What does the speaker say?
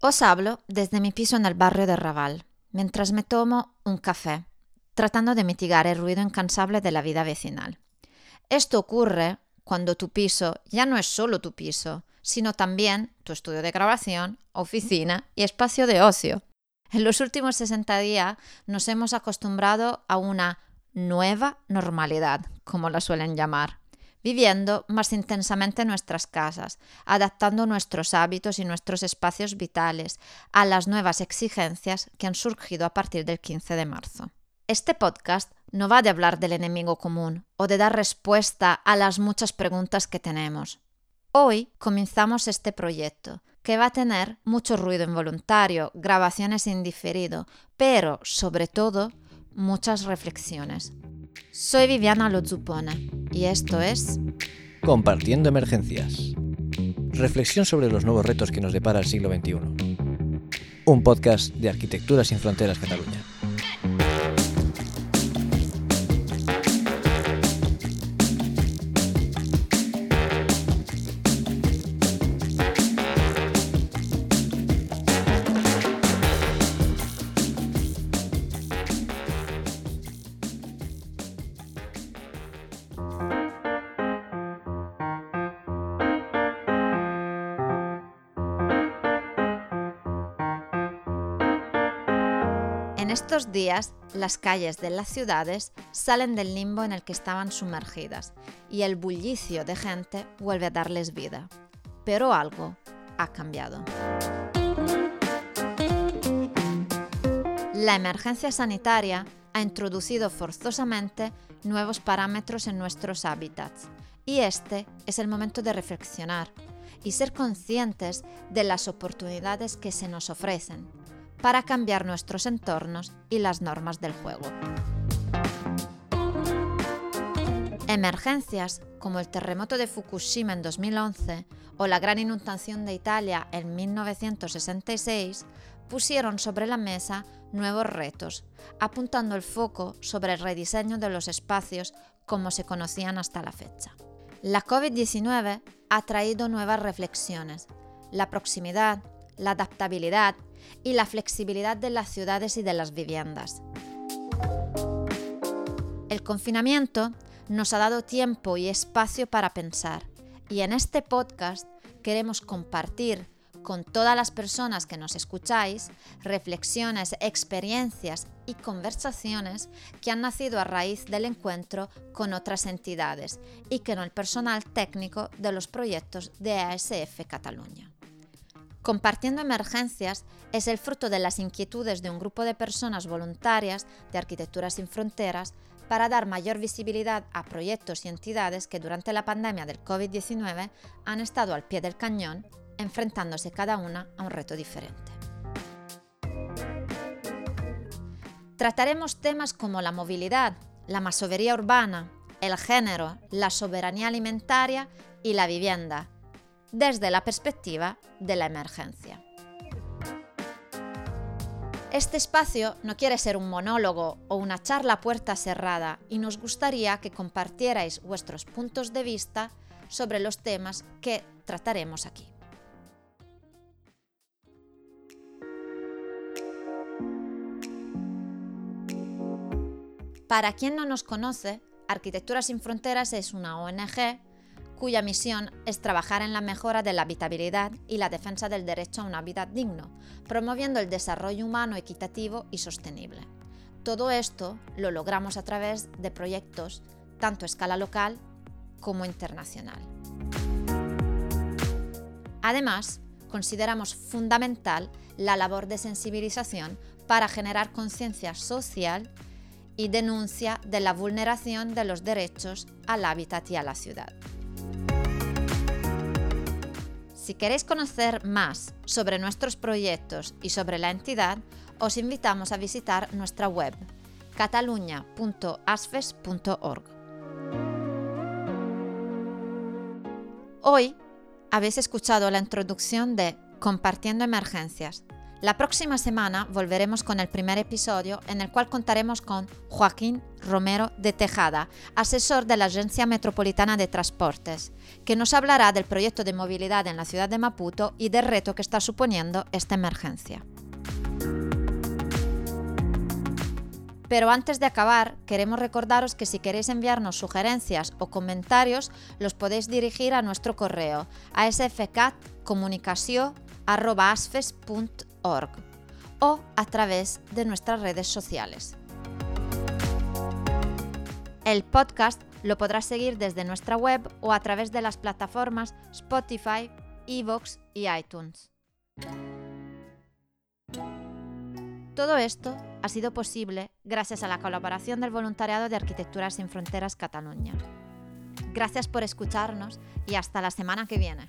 Os hablo desde mi piso en el barrio de Raval, mientras me tomo un café, tratando de mitigar el ruido incansable de la vida vecinal. Esto ocurre cuando tu piso ya no es solo tu piso, sino también tu estudio de grabación, oficina y espacio de ocio. En los últimos 60 días nos hemos acostumbrado a una nueva normalidad, como la suelen llamar, viviendo más intensamente nuestras casas, adaptando nuestros hábitos y nuestros espacios vitales a las nuevas exigencias que han surgido a partir del 15 de marzo. Este podcast no va de hablar del enemigo común o de dar respuesta a las muchas preguntas que tenemos. Hoy comenzamos este proyecto, que va a tener mucho ruido involuntario, grabaciones indiferido, pero sobre todo muchas reflexiones. Soy Viviana Lozupone y esto es Compartiendo Emergencias. Reflexión sobre los nuevos retos que nos depara el siglo XXI. Un podcast de Arquitectura sin Fronteras Cataluña. En estos días, las calles de las ciudades salen del limbo en el que estaban sumergidas y el bullicio de gente vuelve a darles vida. Pero algo ha cambiado. La emergencia sanitaria ha introducido forzosamente nuevos parámetros en nuestros hábitats y este es el momento de reflexionar y ser conscientes de las oportunidades que se nos ofrecen para cambiar nuestros entornos y las normas del juego. Emergencias como el terremoto de Fukushima en 2011 o la gran inundación de Italia en 1966 pusieron sobre la mesa nuevos retos, apuntando el foco sobre el rediseño de los espacios como se conocían hasta la fecha. La COVID-19 ha traído nuevas reflexiones. La proximidad, la adaptabilidad y la flexibilidad de las ciudades y de las viviendas. El confinamiento nos ha dado tiempo y espacio para pensar y en este podcast queremos compartir con todas las personas que nos escucháis reflexiones, experiencias y conversaciones que han nacido a raíz del encuentro con otras entidades y con el personal técnico de los proyectos de ASF Cataluña. Compartiendo Emergencias es el fruto de las inquietudes de un grupo de personas voluntarias de Arquitectura sin Fronteras para dar mayor visibilidad a proyectos y entidades que durante la pandemia del COVID-19 han estado al pie del cañón, enfrentándose cada una a un reto diferente. Trataremos temas como la movilidad, la masovería urbana, el género, la soberanía alimentaria y la vivienda, desde la perspectiva de la emergencia. Este espacio no quiere ser un monólogo o una charla puerta cerrada y nos gustaría que compartierais vuestros puntos de vista sobre los temas que trataremos aquí. Para quien no nos conoce, Arquitectura sin Fronteras es una ONG cuya misión es trabajar en la mejora de la habitabilidad y la defensa del derecho a un hábitat digno, promoviendo el desarrollo humano equitativo y sostenible. Todo esto lo logramos a través de proyectos tanto a escala local como internacional. Además, consideramos fundamental la labor de sensibilización para generar conciencia social y denuncia de la vulneración de los derechos al hábitat y a la ciudad. Si queréis conocer más sobre nuestros proyectos y sobre la entidad, os invitamos a visitar nuestra web cataluña.asfes.org. Hoy habéis escuchado la introducción de Compartiendo Emergencias, La próxima semana volveremos con el primer episodio en el cual contaremos con Joaquín Romero de Tejada, asesor de la Agencia Metropolitana de Transportes, que nos hablará del proyecto de movilidad en la ciudad de Maputo y del reto que está suponiendo esta emergencia. Pero antes de acabar, queremos recordaros que si queréis enviarnos sugerencias o comentarios, los podéis dirigir a nuestro correo a sfcatcomunicació.asfes.org o a través de nuestras redes sociales. El podcast lo podrás seguir desde nuestra web o a través de las plataformas Spotify, Evox y iTunes. Todo esto ha sido posible gracias a la colaboración del voluntariado de Arquitecturas sin Fronteras Cataluña. Gracias por escucharnos y hasta la semana que viene.